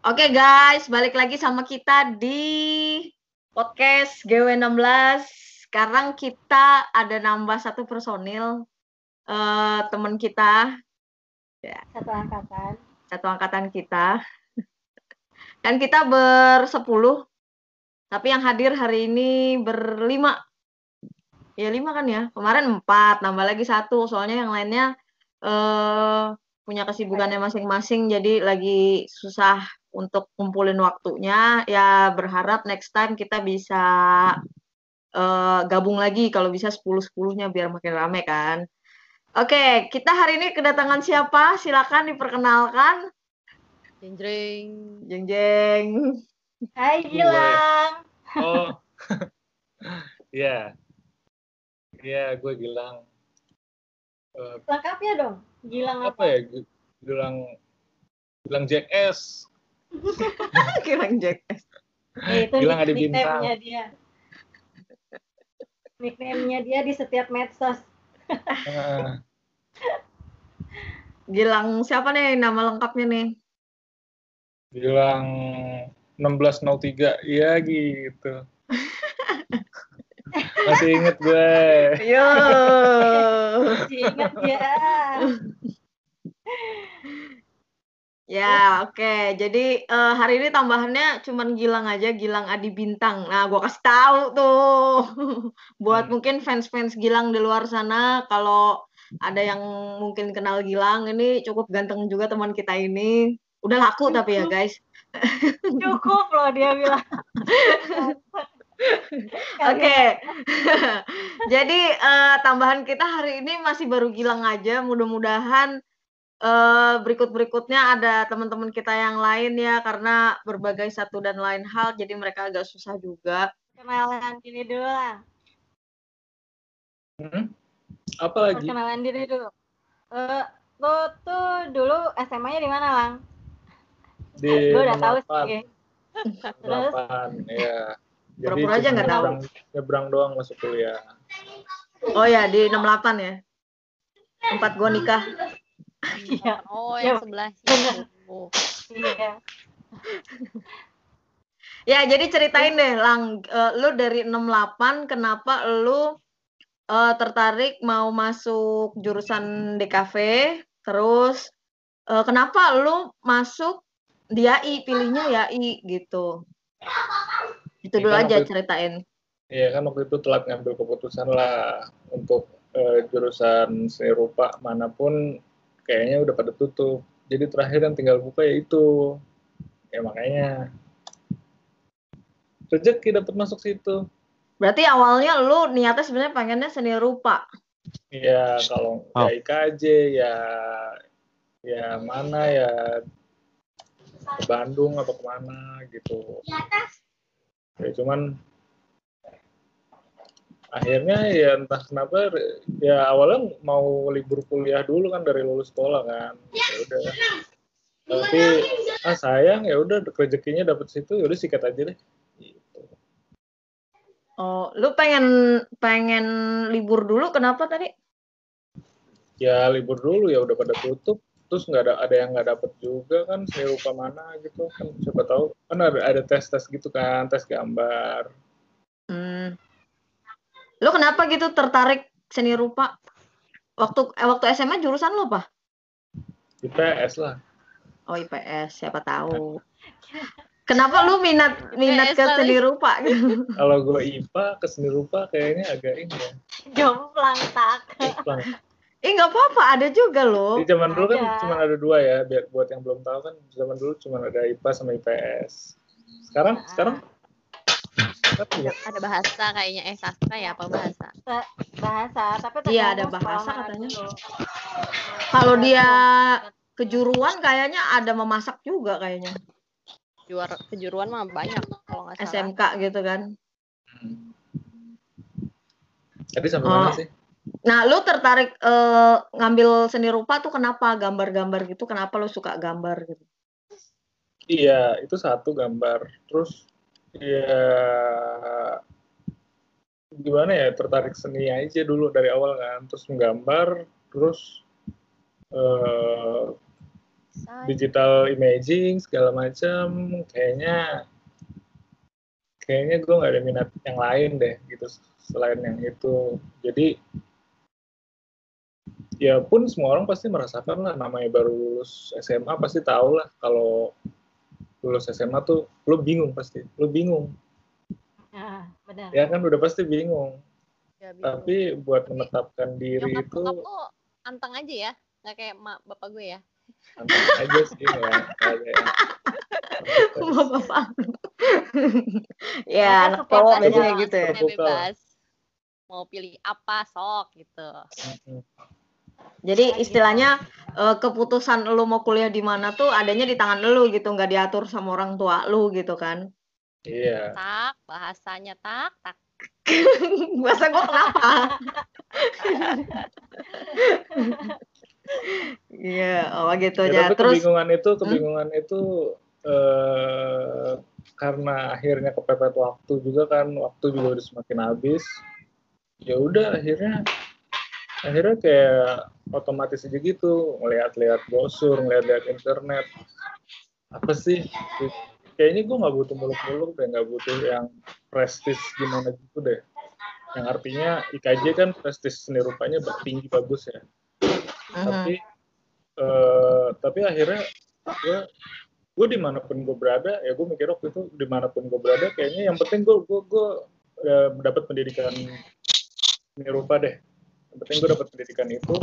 Oke guys, balik lagi sama kita di podcast GW16. Sekarang kita ada nambah satu personil eh teman kita, satu angkatan. satu angkatan kita. Dan kita bersepuluh, tapi yang hadir hari ini berlima. Ya lima kan ya, kemarin empat, nambah lagi satu, soalnya yang lainnya eh punya kesibukannya masing-masing, jadi lagi susah untuk kumpulin waktunya. Ya berharap next time kita bisa eh, gabung lagi, kalau bisa 10-10-nya biar makin rame kan. Oke, kita hari ini kedatangan siapa? Silakan diperkenalkan. Jeng jeng. Jeng jeng. Hai. Gilang. Oh, iya, iya, gue Gilang. Eh, Lengkapnya dong. Gilang apa ya? G- Gilang, Gilang Jack S. Kirang Jack. Eh, itu Gilang ada nickname-nya dia. Nickname-nya dia di setiap medsos. Gilang siapa nih nama lengkapnya nih? Gilang 1603, iya gitu. Masih inget gue. Yo. Masih Ingat ya. Ya, oke. Jadi eh, hari ini tambahannya cuman Gilang aja, Gilang Adi Bintang. Nah, gua kasih tahu tuh. Buat Hmm. mungkin fans-fans Gilang di luar sana kalau ada yang mungkin kenal Gilang, ini cukup ganteng juga teman kita ini. Udah laku tapi ya, guys. Cukup loh dia bilang. Oke. Jadi eh, tambahan kita hari ini masih baru Gilang aja. Mudah-mudahan eh, berikut-berikutnya ada teman-teman kita yang lain ya karena berbagai satu dan lain hal jadi mereka agak susah juga. Kenalan diri dulu lah. Hmm? Apa lagi? Perkenalan diri dulu. Eh, lo tuh dulu SMA-nya di mana, Lang? Di Gue udah tahu 68, sih. Terus? 68, ya. Jadi Pura-pura aja nggak tahu. nyebrang- doang masuk kuliah. Oh ya di 68 ya. Tempat gua nikah. Iya. Oh, Ya, yang sebelah bener. situ. Iya. Ya, jadi ceritain deh Lang, Eh, lu dari 68 kenapa lu eh, tertarik mau masuk jurusan DKV? Terus eh, kenapa lu masuk di AI, pilihnya YAI gitu. Itu Ya, dulu kan aja itu- ceritain. Iya kan waktu itu telat ngambil keputusan lah untuk eh, jurusan seni rupa mana pun kayaknya udah pada tutup. Jadi terakhir yang tinggal buka ya itu. Ya makanya rezeki dapat masuk situ. Berarti awalnya lu niatnya sebenarnya pengennya seni rupa. Ya kalau Oh. ya IKJ ya ya mana ya ke Bandung apa ke mana gitu. Ya cuman akhirnya ya entah kenapa ya awalnya mau libur kuliah dulu kan dari lulus sekolah kan ya udah tapi ah sayang ya udah rezekinya dapet situ ya udah sikat aja deh gitu. Oh, lu pengen pengen libur dulu kenapa tadi? ya libur dulu ya udah pada tutup terus nggak ada ada yang nggak dapet juga kan seni rupa mana gitu kan siapa tahu kan ada ada tes tes gitu kan tes gambar Hmm. Lu kenapa gitu tertarik seni rupa? Waktu eh, waktu SMA jurusan lu apa? IPS lah Oh IPS, siapa tahu. Kenapa lu minat minat ke seni rupa gitu? kalau gue IPA ke seni rupa kayaknya agak ini ya Jomplang tak. Eh nggak apa-apa, ada juga loh. Di zaman dulu kan cuma ada dua ya, biar buat yang belum tahu kan zaman dulu cuma ada IPA sama IPS. Sekarang Ah. sekarang juga. Ada bahasa kayaknya eh sastra ya apa bahasa? bahasa tapi Iya, ada bahasa katanya. Kalau dia kejuruan kayaknya ada memasak juga kayaknya. Juara kejuruan mah banyak kalau nggak salah. SMK gitu kan. Tadi sampai Oh. mana sih? Nah, lu tertarik eh, ngambil seni rupa tuh kenapa? Gambar-gambar gitu, kenapa lu suka gambar gitu? Iya, itu satu gambar. Terus ya gimana ya tertarik seni aja dulu dari awal kan. Terus menggambar terus Desain. digital imaging segala macam. Kayaknya kayaknya gue nggak ada minat yang lain deh gitu selain yang itu. Jadi ya pun semua orang pasti merasakan lah namanya baru lulus SMA pasti tahu lah kalau lulus SMA tuh lo bingung pasti lo bingung Nah, benar. ya kan udah pasti bingung Ya, bingung. tapi buat menetapkan diri Nyokap itu lo anteng aja ya, nggak kayak mak bapak gue ya. santai aja sih yang- Bapak. ya, anak cowok aja. biasanya gitu ya. Bebas. Mau pilih apa sok gitu. Jadi istilahnya eh, keputusan lu mau kuliah di mana tuh adanya di tangan lu gitu, nggak diatur sama orang tua lu gitu kan. iya Tak, bahasanya tak, tak. Bahasa gua kenapa? Iya, oh gitu Ya, aja. tapi Terus kebingungan itu kebingungan itu eh, karena akhirnya kepepet waktu juga kan waktu juga udah semakin habis ya udah akhirnya akhirnya kayak otomatis aja gitu ngeliat-liat brosur ngeliat-liat internet. Apa sih? Kayaknya gue nggak butuh muluk-muluk deh nggak butuh yang prestis gimana gitu deh. Yang artinya IKJ kan prestis seni rupanya tinggi bagus ya. Mhm. tapi eh, tapi akhirnya gue gue di mana pun gue berada ya gue mikir waktu itu di mana pun gue berada kayaknya yang penting gue gue gue eh, dapat pendidikan seni rupa deh yang penting gue dapat pendidikan itu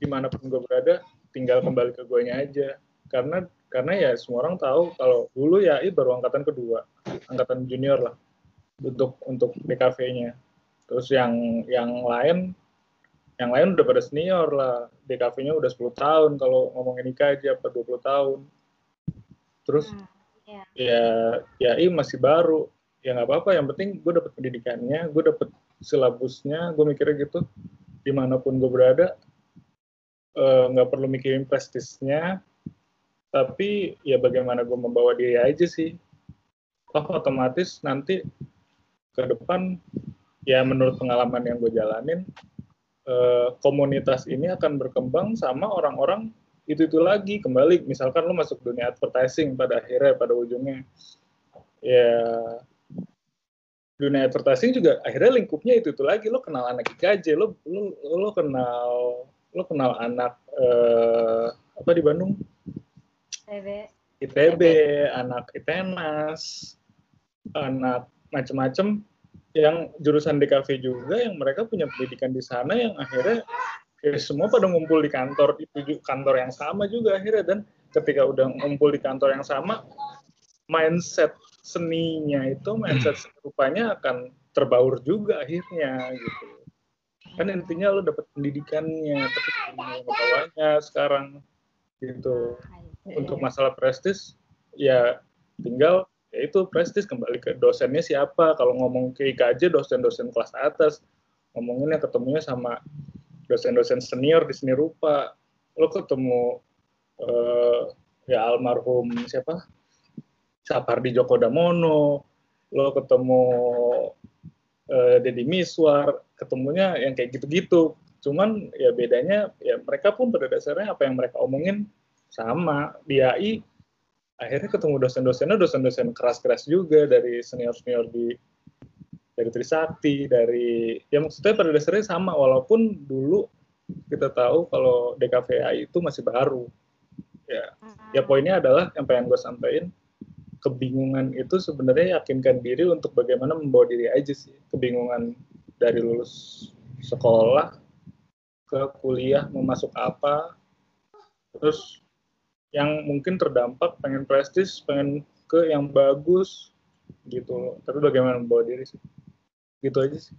di mana pun gue berada tinggal kembali ke gue aja. Karena karena ya semua orang tahu kalau dulu ya ini baru angkatan kedua angkatan junior lah untuk untuk DKV-nya terus yang yang lain yang lain udah pada senior lah. DKV-nya udah 10 tahun kalau ngomongin nikah aja apa 20 tahun. Terus Hmm, iya. ya ya ini masih baru. Ya nggak apa-apa yang penting gue dapet pendidikannya gue dapet silabusnya gue mikirnya gitu di mana pun gue berada eh, nggak perlu mikirin prestisnya. Tapi ya bagaimana gue membawa diri aja sih. Toh otomatis nanti ke depan ya menurut pengalaman yang gue jalanin eh, komunitas ini akan berkembang sama orang-orang itu itu lagi. Kembali misalkan lo masuk dunia advertising pada akhirnya pada ujungnya. Ya dunia advertising juga akhirnya lingkupnya itu itu lagi. Lo kenal anak IKJ lo lo lo kenal lo kenal anak eh, apa di Bandung? TB. ITB anak ITENAS anak macem-macem yang jurusan DKV juga yang mereka punya pendidikan di sana yang akhirnya ya semua pada ngumpul di kantor itu kantor yang sama juga akhirnya. Dan ketika udah ngumpul di kantor yang sama mindset seninya itu mindset seni rupanya akan terbaur juga akhirnya gitu. Kan intinya lo dapet pendidikannya tapi gimana membawanya sekarang gitu. Untuk masalah prestis ya tinggal ya itu prestis kembali ke dosennya siapa. Kalau ngomong ke IKJ dosen-dosen kelas atas. Ngomonginnya ketemunya sama dosen-dosen senior di seni rupa. Lo ketemu eh, ya almarhum siapa Sapardi Djoko Damono lo ketemu eh, Deddy Miswar ketemunya yang kayak gitu-gitu. Cuman ya bedanya ya mereka pun pada dasarnya apa yang mereka omongin sama. Di AI akhirnya ketemu dosen-dosennya dosen-dosen keras-keras juga dari senior-senior di dari Trisakti dari ya maksudnya pada dasarnya sama walaupun dulu kita tahu kalau DKVI itu masih baru. Ya ya poinnya adalah yang pengen gue sampaikan kebingungan itu sebenarnya yakinkan diri untuk bagaimana membawa diri aja sih. Kebingungan dari lulus sekolah ke kuliah mau masuk apa. Terus yang mungkin terdampak pengen prestis pengen ke yang bagus gitu loh. Tapi bagaimana membawa diri sih? Gitu aja sih.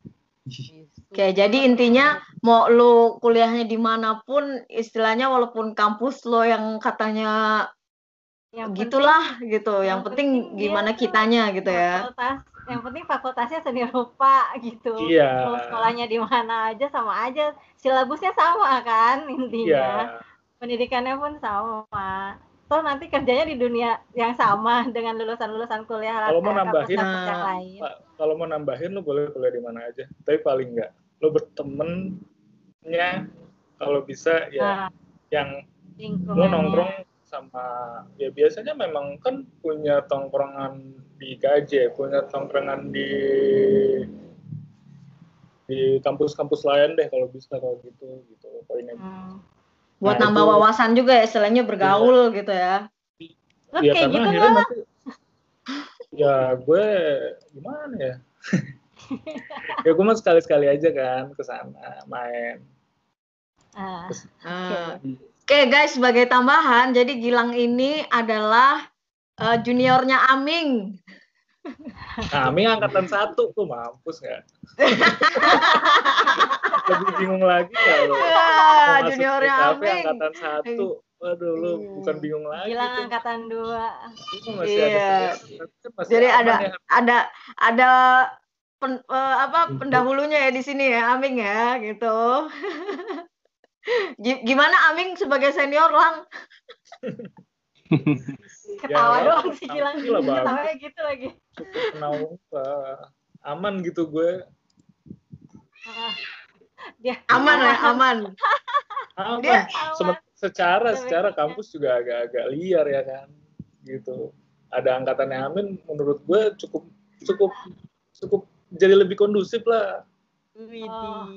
Oke, jadi intinya mau lu kuliahnya di mana pun, istilahnya walaupun kampus lo yang katanya Yang gitulah gitu, yang, yang penting, penting gimana kitanya gitu ya. fakultas yang penting fakultasnya seni rupa gitu. Iya. mau sekolahnya di mana aja sama aja. Silabusnya sama kan intinya. Iya. Pendidikannya pun sama. Toh nanti kerjanya di dunia yang sama dengan lulusan-lulusan kuliah Kalau mau nambahin, nah, lain. Kalau mau nambahin lo boleh kuliah di mana aja. Tapi paling enggak lo bertemennya kalau bisa ya nah, yang lo lingkungannya. nongkrong sama ya biasanya memang kan punya tongkrongan di gaje punya tongkrongan di di kampus-kampus lain deh kalau bisa kalau gitu gitu poinnya Hmm. Buat Nah, nambah itu- wawasan juga ya, istilahnya bergaul gitu ya. Lu ya kayak gitu nanti ya gue gimana ya ya gue mah sekali-sekali aja kan ke sana main Ah, Ah. Oke guys, sebagai tambahan, jadi Gilang ini adalah eh, juniornya Aming. kami angkatan satu tuh mampus nggak lebih bingung lagi kalau mau Ah, masuk juniornya Aming. angkatan satu waduh lu Hmm. bukan bingung lagi Gilang tuh. angkatan dua. Itu masih Iya. ada masih Jadi ada ya. ada ada pen- eh, apa pendahulunya ya di sini ya Aming ya gitu. Gi- Gimana Aming sebagai senior lang? Ketawa Ya, doang sih Gilang. Ketawanya gitu lagi. cukup aman gitu gue Ah. Dia Aman ya, aman. aman Dia Sem- secara secara baik. kampus juga agak-agak liar ya kan gitu ada angkatannya Amin menurut gue cukup cukup cukup jadi lebih kondusif lah Oh.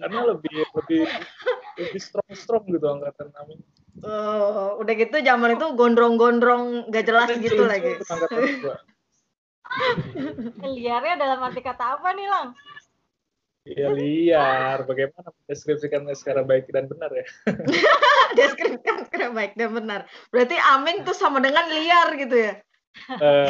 karena lebih lebih lebih strong strong gitu angkatan Amin Oh, udah gitu zaman itu gondrong-gondrong gak jelas gitu lagi. liarnya dalam arti kata apa nih, Lang? ya liar bagaimana mendeskripsikannya secara baik dan benar ya Deskripsikan kira baik dan benar. Berarti Aming tuh sama dengan liar gitu ya. Eh,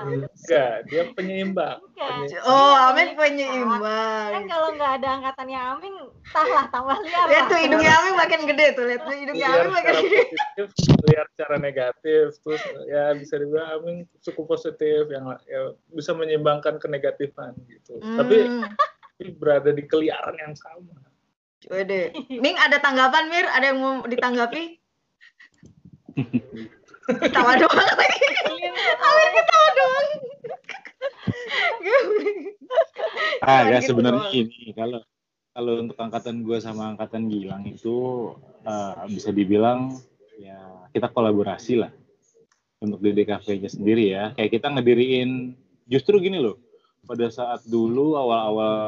enggak dia penyeimbang. Penyi- Oh, Iya, Aming Kan penyeimbang. kalau nggak ada angkatannya Aming, tahlah tambah liar Lihat tuh hidungnya Aming makin gede tuh, lihat tuh hidungnya liar Aming makin gede. positif, liar secara negatif, terus ya bisa dibilang Amin cukup positif yang ya, bisa menyeimbangkan kenegatifan gitu. Tapi Hmm. tapi berada di keliaran yang sama. Wede. Ming ada tanggapan Mir? Ada yang mau ditanggapi? Ketawa doang lagi. Amir ketawa doang. Ah, ya gitu sebenarnya ini kalau kalau untuk angkatan gue sama angkatan Gilang itu eh, bisa dibilang ya kita kolaborasi lah untuk di DKV-nya sendiri ya. Kayak kita ngediriin justru gini loh. Pada saat dulu awal-awal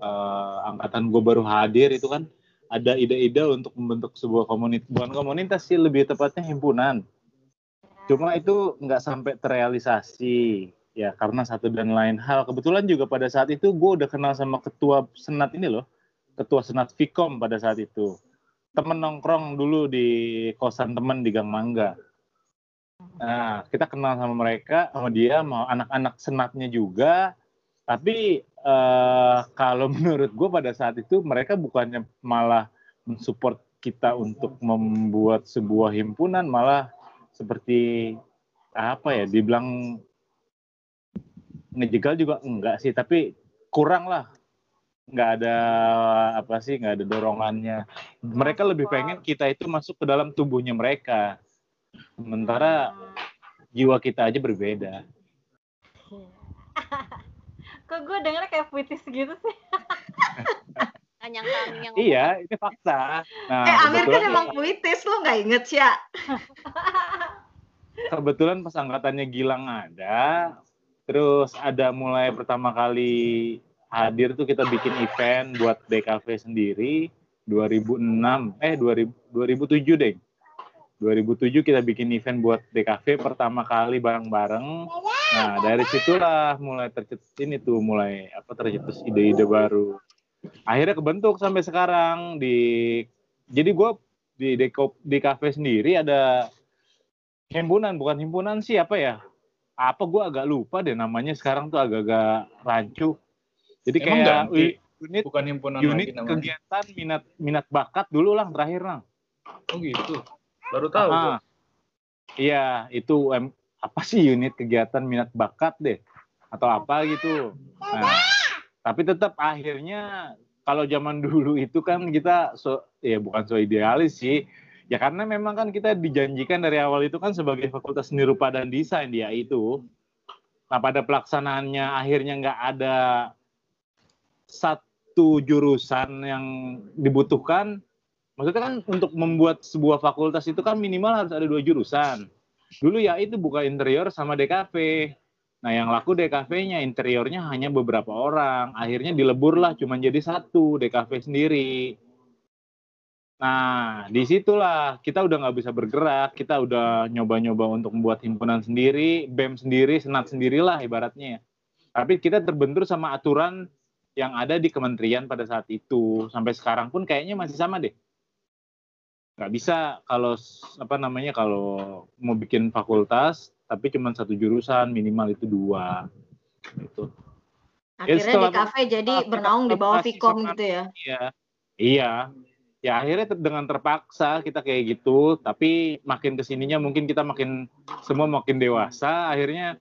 eh, angkatan gue baru hadir itu kan ada ide-ide untuk membentuk sebuah komunitas, bukan komunitas sih lebih tepatnya himpunan. Cuma itu nggak sampai terrealisasi ya karena satu dan lain hal. Kebetulan juga pada saat itu gue udah kenal sama ketua senat ini loh, ketua senat Vkom pada saat itu. Temen nongkrong dulu di kosan temen di Gang Mangga. Nah, kita kenal sama mereka, sama dia, mau anak-anak senatnya juga. Tapi eh, kalau menurut gue pada saat itu mereka bukannya malah mensupport kita untuk membuat sebuah himpunan, malah seperti apa ya, dibilang ngejegal juga enggak sih, tapi kurang lah. Nggak ada apa sih, nggak ada dorongannya. Mereka lebih pengen kita itu masuk ke dalam tubuhnya mereka. Sementara jiwa kita aja berbeda. Kok gue dengernya kayak puitis gitu sih? Aming yang Iya, ini fakta. Nah, Eh Amir kan emang puitis, lo nggak inget sih ya? kebetulan pas angkatannya Gilang ada, terus ada mulai pertama kali hadir tuh kita bikin event buat DKV sendiri 2006 eh 2000, 2007 deh. 2007 kita bikin event buat DKV pertama kali bareng-bareng. Nah dari situlah mulai tercetus ini tuh mulai apa tercetus ide-ide baru. Akhirnya kebentuk sampai sekarang di jadi gue di DKV sendiri ada himpunan bukan himpunan sih apa ya apa gue agak lupa deh namanya sekarang tuh agak-agak rancu jadi Emang kayak ganti? unit Bukan himpunan unit lagi namanya. kegiatan minat minat bakat dulu lah terakhir lah Oh gitu. Baru tahu. gua. Ah, iya itu em, apa sih unit kegiatan minat bakat deh atau apa gitu nah, tapi tetap akhirnya kalau zaman dulu itu kan kita so ya bukan so idealis sih ya karena memang kan kita dijanjikan dari awal itu kan sebagai fakultas seni rupa dan desain dia itu nah pada pelaksanaannya akhirnya nggak ada satu jurusan yang dibutuhkan Maksudnya kan untuk membuat sebuah fakultas itu kan minimal harus ada dua jurusan. Dulu ya itu buka interior sama DKV. Nah yang laku DKV-nya interiornya hanya beberapa orang. Akhirnya dileburlah cuma jadi satu DKV sendiri. Nah di situlah kita udah nggak bisa bergerak. Kita udah nyoba-nyoba untuk membuat himpunan sendiri, BEM sendiri, senat sendirilah ibaratnya. Tapi kita terbentur sama aturan yang ada di kementerian pada saat itu. Sampai sekarang pun kayaknya masih sama deh nggak bisa kalau apa namanya kalau mau bikin fakultas tapi cuma satu jurusan minimal itu dua itu akhirnya setelah, di kafe jadi bernaung di bawah Vkom gitu ya iya iya ya akhirnya dengan terpaksa kita kayak gitu tapi makin ke sininya mungkin kita makin semua makin dewasa akhirnya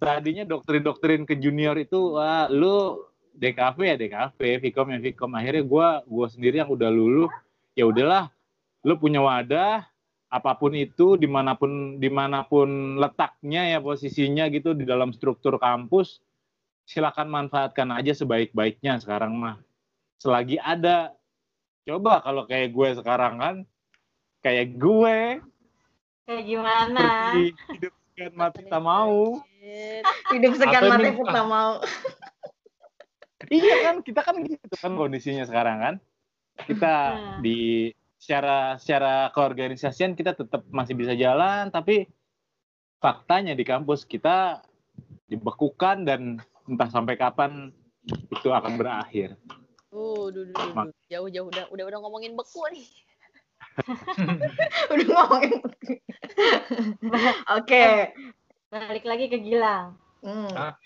tadinya doktrin-doktrin ke junior itu wah lu DKV ya DKV, Vkom ya Vkom. Akhirnya gue gua sendiri yang udah lulu, ya udahlah lu punya wadah apa pun itu di mana pun di mana pun letaknya ya posisinya gitu di dalam struktur kampus silakan manfaatkan aja sebaik-baiknya sekarang mah selagi ada coba kalau kayak gue sekarang kan kayak gue. Kayak gimana? Hidup sekian mati tak mau. Hidup sekian mati pun tak mau. Iya kan kita kan gitu kan kondisinya sekarang kan. Kita nah. di secara secara keorganisasian kita tetap masih bisa jalan tapi faktanya di kampus kita dibekukan dan entah sampai kapan itu akan berakhir. Uh, jauh jauh udah udah udah ngomongin beku nih. udah ngomongin beku. Oke, okay. balik lagi ke Gilang. Hmm.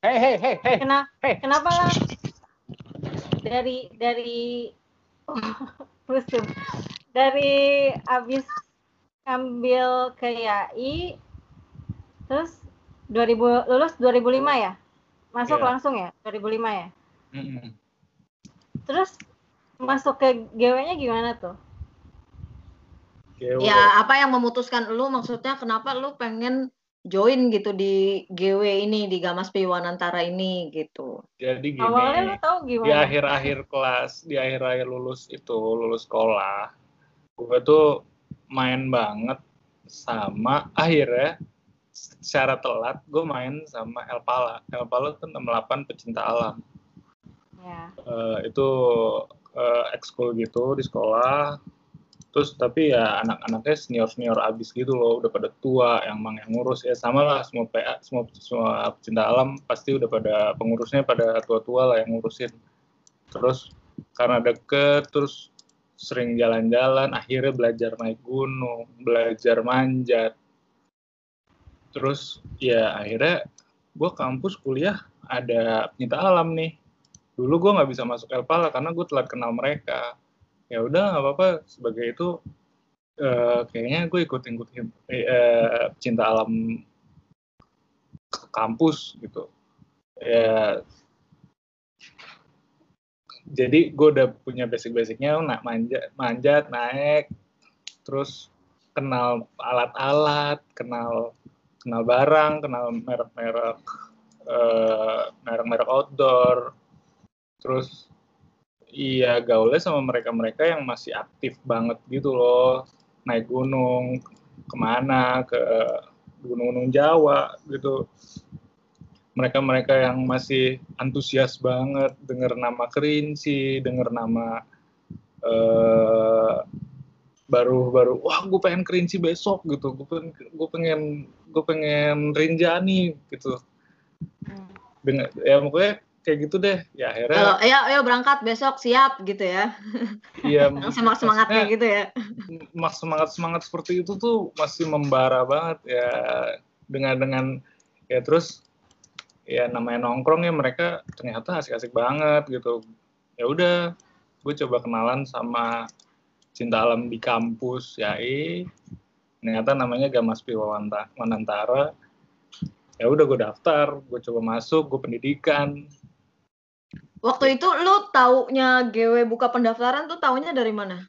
Hei, hei, hei, hei. Kenapa, hey. kenapa lah dari dari musuh dari abis ambil ke YAI terus 2000 lulus 2005 ya masuk yeah. langsung ya 2005 ya mm -hmm. terus masuk ke GW-nya gimana tuh Ya apa yang memutuskan lu maksudnya kenapa lu pengen join gitu di GW ini di Gamas Piwanantara ini gitu. Jadi gini. Awalnya lu tahu gimana? Di akhir-akhir kelas, di akhir-akhir lulus itu, lulus sekolah, gue tuh main banget sama akhirnya secara telat gue main sama El Pala. El Pala kan 68 pecinta alam. Ya. Uh, itu uh, ekskul gitu di sekolah terus tapi ya anak-anaknya senior senior abis gitu loh udah pada tua yang mang yang ngurus ya sama lah semua PA semua semua pecinta alam pasti udah pada pengurusnya pada tua-tua lah yang ngurusin terus karena deket terus sering jalan-jalan akhirnya belajar naik gunung belajar manjat terus ya akhirnya gue kampus kuliah ada pecinta alam nih. Dulu gue nggak bisa masuk Elpala karena gue telat kenal mereka. Ya udah nggak apa-apa. Sebagai itu uh, kayaknya gue ikut ikut uh, cinta alam kampus gitu. Ya jadi gue udah punya basic-basicnya nak manjat manjat naik terus kenal alat-alat kenal kenal barang kenal merek-merek uh, merek-merek outdoor. Terus iya gaulnya sama mereka-mereka yang masih aktif banget gitu loh. Naik gunung ke mana ke gunung-gunung Jawa gitu. Mereka-mereka yang masih antusias banget dengar nama Kerinci dengar nama uh, baru baru wah gue pengen Kerinci besok gitu. Gue pengen gue pengen gue pengen Rinjani gitu. Hmm. dengan ya pokoknya kayak gitu deh. Ya akhirnya oh, ayo ayo berangkat besok siap gitu ya. Iya semangat semangat kayak gitu ya. mas semangat semangat seperti itu tuh masih membara banget ya dengan dengan ya terus ya namanya nongkrong ya mereka ternyata asik-asik banget gitu. Ya udah gue coba kenalan sama cinta alam di kampus ya ternyata namanya Gamas Piwanantara ya udah gue daftar gue coba masuk gue pendidikan Waktu itu lu taunya GW buka pendaftaran tuh taunya dari mana?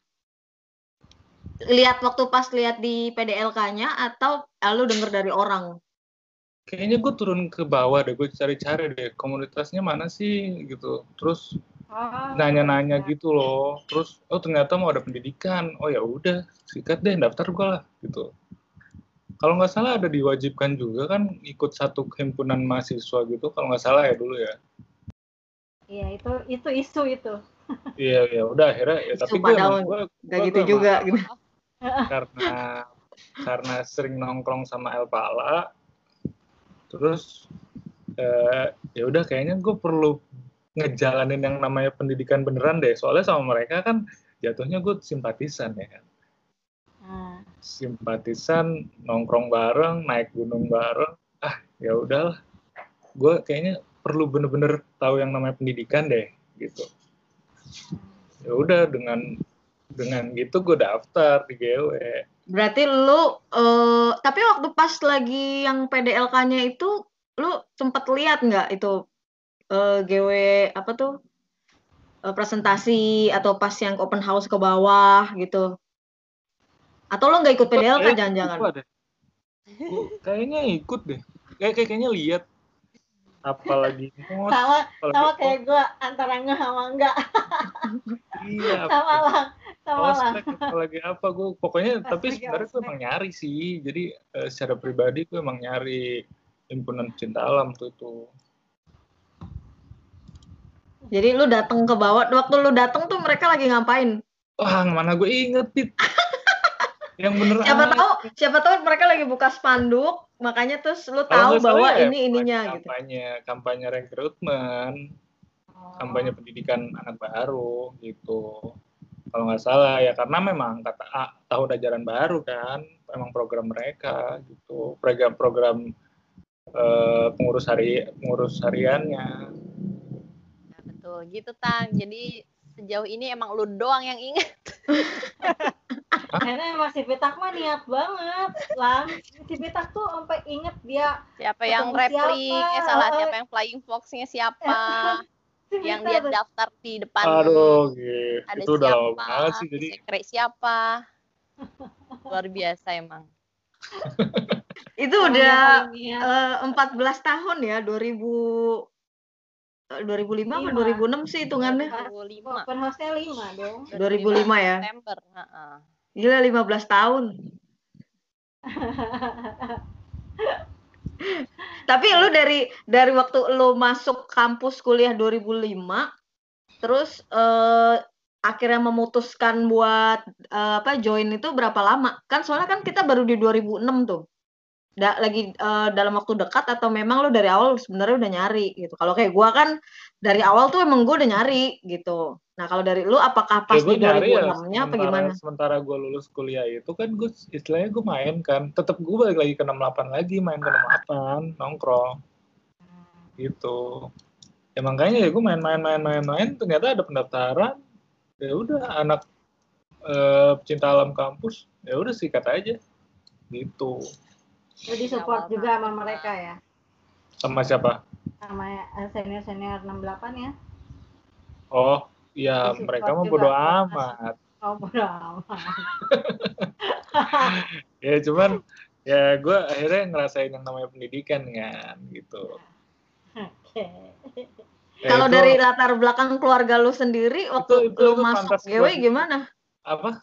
Lihat waktu pas lihat di PDLK-nya atau ah, lu denger dari orang? Kayaknya gue turun ke bawah deh, gue cari-cari deh komunitasnya mana sih gitu. Terus nanya-nanya iya. gitu loh terus oh ternyata mau ada pendidikan oh ya udah sikat deh daftar gue lah gitu kalau nggak salah ada diwajibkan juga kan ikut satu himpunan mahasiswa gitu kalau nggak salah ya dulu ya Iya, itu itu isu itu. iya ya udah akhirnya ya Isu tapi gue padahal emang gue Gak gitu juga gitu. karena karena sering nongkrong sama El Pala terus eh, ya udah kayaknya gue perlu ngejalanin yang namanya pendidikan beneran deh. Soalnya sama mereka kan jatuhnya gue simpatisan ya kan? Nah, simpatisan nongkrong bareng naik gunung bareng. Ah ya udahlah. Gue kayaknya perlu bener-bener tahu yang namanya pendidikan deh gitu. Ya udah dengan dengan gitu gue daftar di GW Berarti lu eh tapi waktu pas lagi yang PDLK-nya itu lu sempet lihat nggak itu eh GW apa tuh? Eh, presentasi atau pas yang open house ke bawah gitu? Atau lu nggak ikut PDLK Kayaknya jangan-jangan? kayaknya ikut deh. Kayak kayak- kayaknya lihat. Apalagi mood sama apalagi sama kayak gue antara nggak sama enggak iya sama lah sama lah. apalagi apa gue pokoknya tapi Ospek, sebenarnya gue emang nyari sih. Jadi eh, secara pribadi gue emang nyari himpunan cinta alam tuh tuh Jadi lu datang ke bawah, waktu lu datang tuh mereka lagi ngapain? wah mana gue inget Pit. yang bener Siapa aja. tahu, siapa tahu mereka lagi buka spanduk, makanya terus lu tahu bahwa ya, ini ininya kampanye, gitu. kampanye kampanye rekrutmen kampanye pendidikan anak baru gitu kalau nggak salah ya karena memang kata ah, tahun ajaran baru kan memang program mereka gitu program program eh, pengurus hari pengurus hariannya Ya, betul gitu tang. Jadi sejauh ini emang lu doang yang inget karena emang si Pitak mah niat banget. Lah si Pitak tuh sampai inget dia siapa yang rappling siapa? eh salah siapa yang flying foxnya siapa? Si yang dia daftar di depan aduh gitu ada itu udah siapa? lama banget sih jadi. Sekre siapa? Luar biasa emang. Itu udah eh, 14 tahun ya, 2000 eh, 2005 apa Lima. 2006 sih hitungannya? 2005 open house-nya lima dong 2005 ya. September heeh. Gila 15 tahun. Tapi lu dari dari waktu lu masuk kampus kuliah 2005 terus eh akhirnya memutuskan buat eh, apa join itu berapa lama? Kan soalnya kan kita baru di 2006 tuh. Da, lagi eh, dalam waktu dekat atau memang lu dari awal sebenarnya udah nyari gitu. Kalau kayak gua kan dari awal tuh emang gua udah nyari gitu. Nah, kalau dari lu apakah pas ya gue di nyari ya 2006-nya apa sementara, gimana? sementara gue lulus kuliah itu kan gue istilahnya gue main kan tetap gue balik lagi ke 68 lagi main ke 68 nongkrong gitu ya makanya ya gue main-main main-main main ternyata ada pendaftaran ya udah anak eh, pecinta alam kampus ya udah sikat aja gitu jadi support Awal juga sama mereka ya? Sama siapa? Sama senior senior 68 ya? Oh ya Disupport mereka mah juga. bodo amat. Oh bodo amat. Ya cuman ya gue akhirnya ngerasain yang namanya pendidikan kan gitu. Oke. Ya, Kalau itu- dari latar belakang keluarga lu sendiri waktu itu- lu itu masuk GW gimana? apa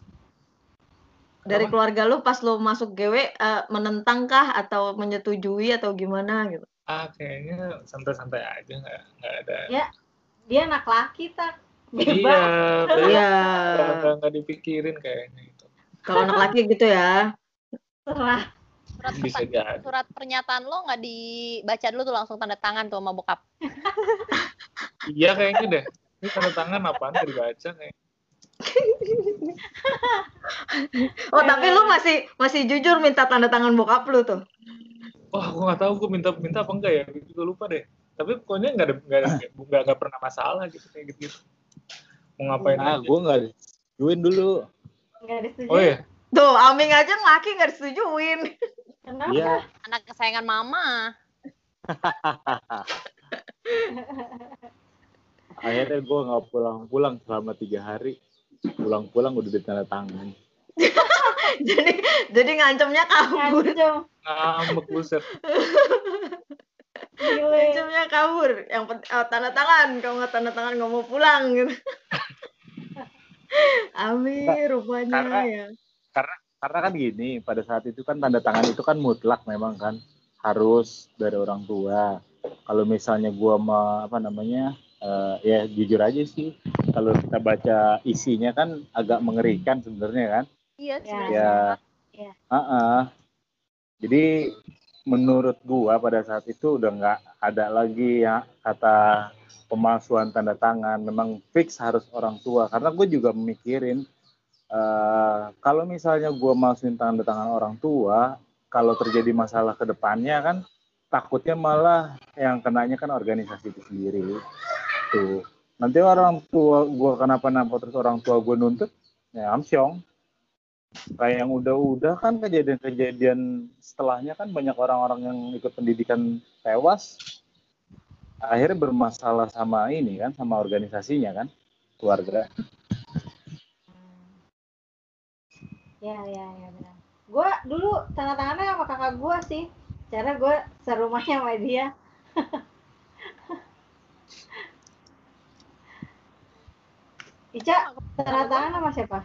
Dari keluarga lu pas lu masuk GW eh, menentangkah atau menyetujui atau gimana gitu? ah kayaknya santai-santai aja nggak nggak ada Ya. dia anak laki tak iya bebas bebas. Iya. nggak dipikirin kayaknya itu Kalau anak laki gitu ya. terserah surat bisa jadi surat pernyataan lo nggak dibaca dulu tuh langsung tanda tangan tuh sama bokap iya kayaknya deh ini tanda tangan apaan dibaca kayak Oh, tapi lu masih masih jujur minta tanda tangan bokap lu tuh. wah gue nggak tahu gue minta minta apa enggak ya gue juga lupa deh tapi pokoknya nggak ada nggak ada nggak nggak pernah masalah gitu kayak gitu, -gitu. mau ngapain Nah, aja gue nggak join dulu. nggak oh ya Tuh, Aming aja laki nggak disetujuin. kenapa Iya. anak kesayangan mama Akhirnya gue nggak pulang-pulang selama tiga hari. Pulang-pulang udah ditanda tangan. jadi jadi ngancemnya kabur. ngancem ngambek buset. Pinjamnya kabur. Yang oh, tanda tangan. Kalau nggak tanda tangan nggak mau pulang gitu. Amir rupanya karena- ya. karena kan gini pada saat itu kan tanda tangan itu kan mutlak memang kan harus dari orang tua kalau misalnya gua ma apa namanya eh, ya jujur aja sih kalau kita baca isinya kan agak mengerikan sebenarnya kan Iya, Ya. sebenarnya. ya Ya. Ah-ah. jadi menurut gua pada saat itu udah nggak ada lagi ya kata pemalsuan tanda tangan memang fix harus orang tua karena gue juga memikirin eh, kalau misalnya gua masukin tanda tangan orang tua kalau terjadi masalah ke depannya kan takutnya malah yang kenanya kan organisasi itu sendiri tuh nanti orang tua gua kenapa-napa terus orang tua gue nuntut ya amsyong kayak yang udah-udah kan kejadian-kejadian setelahnya kan banyak orang-orang yang ikut pendidikan tewas akhirnya bermasalah sama ini kan sama organisasinya kan keluarga Ya, ya, ya benar. Gua dulu tanda tangannya sama kakak gua sih. Cara gua serumahnya sama dia. Ica, tanda tangan sama siapa?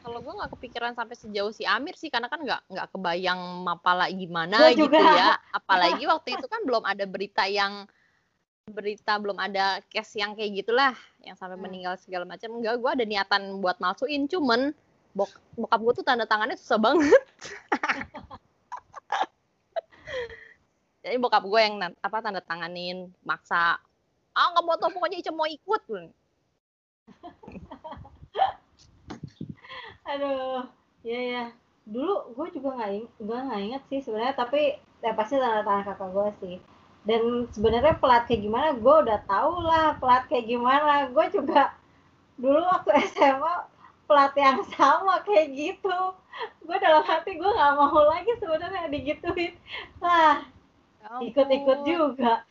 Kalau gue nggak kepikiran sampai sejauh si Amir sih, karena kan nggak nggak kebayang mapala gimana Gua gitu juga. ya. Apalagi waktu itu kan belum ada berita yang berita belum ada case yang kayak gitulah, yang sampai Hmm. meninggal segala macam. Enggak, gue ada niatan buat malsuin, cuman bok bokap gue tuh tanda tangannya susah banget. Jadi bokap gue yang apa tanda tanganin, maksa. Ah nggak mau tau pokoknya Ica mau ikut. Aduh, ya ya. Dulu gue juga nggak ing gue nggak inget sih sebenarnya, tapi ya pasti tanda tangan kakak gue sih. Dan sebenarnya pelat kayak gimana, gue udah tau lah pelat kayak gimana. Gue juga dulu waktu SMA pelat yang sama kayak gitu. Gue dalam hati gue nggak mau lagi sebenarnya digituin. Lah, Ya ikut-ikut juga.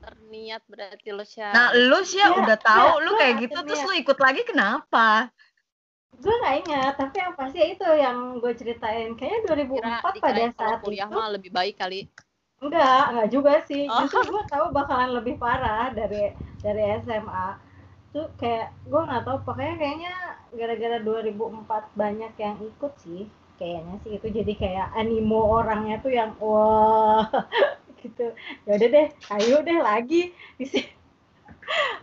Terniat berarti lo Syah. Nah, lu sih ya udah tahu ya, lu kayak gitu terus ya. lu ikut lagi kenapa? Gue nggak ingat, tapi yang pasti itu yang gue ceritain. Kayaknya 2004 Kira pada saat kuliah itu. mah lebih baik kali. Enggak, enggak juga sih. Oh. Justru gue tahu bakalan lebih parah dari dari SMA. Tuh kayak gue nggak tahu pokoknya kayaknya gara-gara 2004 banyak yang ikut sih. Kayaknya sih itu jadi kayak animo orangnya tuh yang wah gitu. Ya udah deh, ayo deh lagi di sini.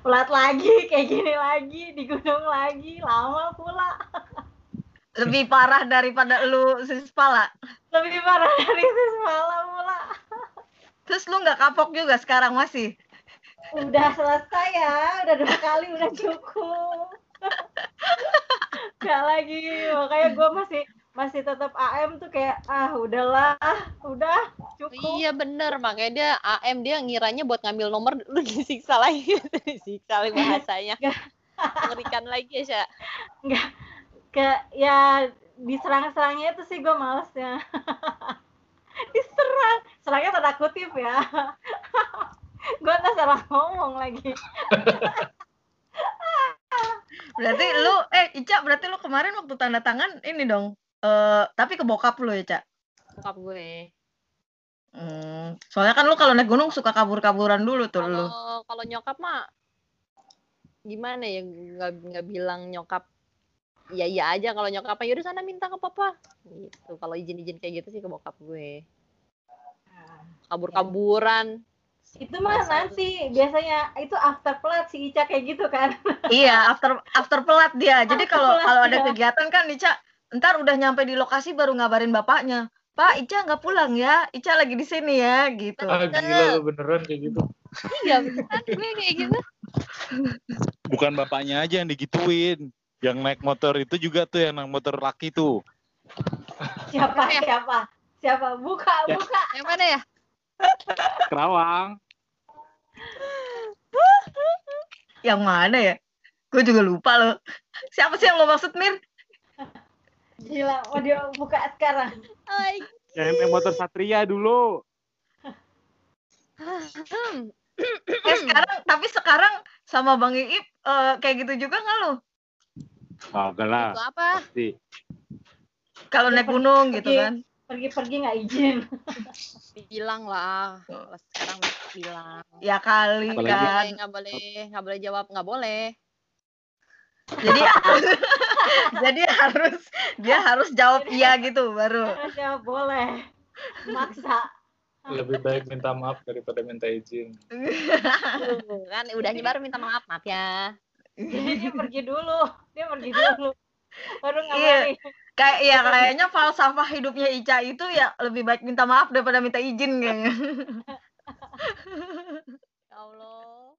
Pelat lagi, kayak gini lagi, di gunung lagi, lama pula. Lebih parah daripada lu sispala. Lebih parah dari semalam pula. Terus lu nggak kapok juga sekarang masih? udah selesai ya udah dua kali udah cukup gak lagi makanya gue masih masih tetap AM tuh kayak ah udahlah udah cukup Iya bener, makanya dia AM dia ngiranya buat ngambil nomor lu disiksa lagi. disiksa lagi bahasanya. Mengerikan lagi ya, Syah. ke ya diserang-serangnya itu sih gue malesnya diserang serangnya tanda kutip ya gue nggak salah ngomong lagi Berarti lu eh Ica berarti lu kemarin waktu tanda tangan ini dong. Eh tapi ke bokap lu ya, Ca? Bokap gue. Hmm, soalnya kan lu kalau naik gunung suka kabur-kaburan dulu tuh lu. Kalau kalau nyokap mah gimana ya nggak nggak bilang nyokap iya iya aja kalau nyokap mah yaudah sana minta ke papa gitu kalau izin izin kayak gitu sih ke bokap gue kabur kaburan itu mah nanti biasanya itu after pelat si Ica kayak gitu kan Iya, after after pelat dia. Jadi kalau kalau ada kegiatan kan Ica ntar udah nyampe di lokasi baru ngabarin bapaknya. Pak, Ica nggak pulang ya. Ica lagi di sini ya, gitu. Ah gila lu beneran kayak gitu. iya beneran gue kayak gitu bukan bapaknya aja yang digituin yang naik motor itu juga tuh yang naik motor laki tuh siapa Ya. siapa siapa buka Ya. buka yang mana ya Kerawang Yang mana ya? Gue juga lupa loh. Siapa sih yang lo maksud, Mir? Gila mau dia buka sekarang. Yang naik motor Satria dulu. Eh sekarang, tapi sekarang sama Bang Iip eh, kayak gitu juga nggak lo? kagak lah. Itu apa? Pasti. Kalau Ya, naik gunung gitu kan? pergi-pergi nggak izin? Bilang lah. Kalau sekarang bilang. Ya kali Apalagi- nggak kan. boleh nggak boleh nggak boleh jawab nggak boleh Jadi jadi harus dia harus jawab iya gitu baru. ya boleh maksa Lebih baik minta maaf daripada minta izin. Kan udah nyebar minta maaf maaf ya jadi dia pergi dulu dia pergi dulu baru Iya. ngabarin Kayak ya kayaknya falsafah hidupnya Ica itu ya lebih baik minta maaf daripada minta izin kayaknya. ya Allah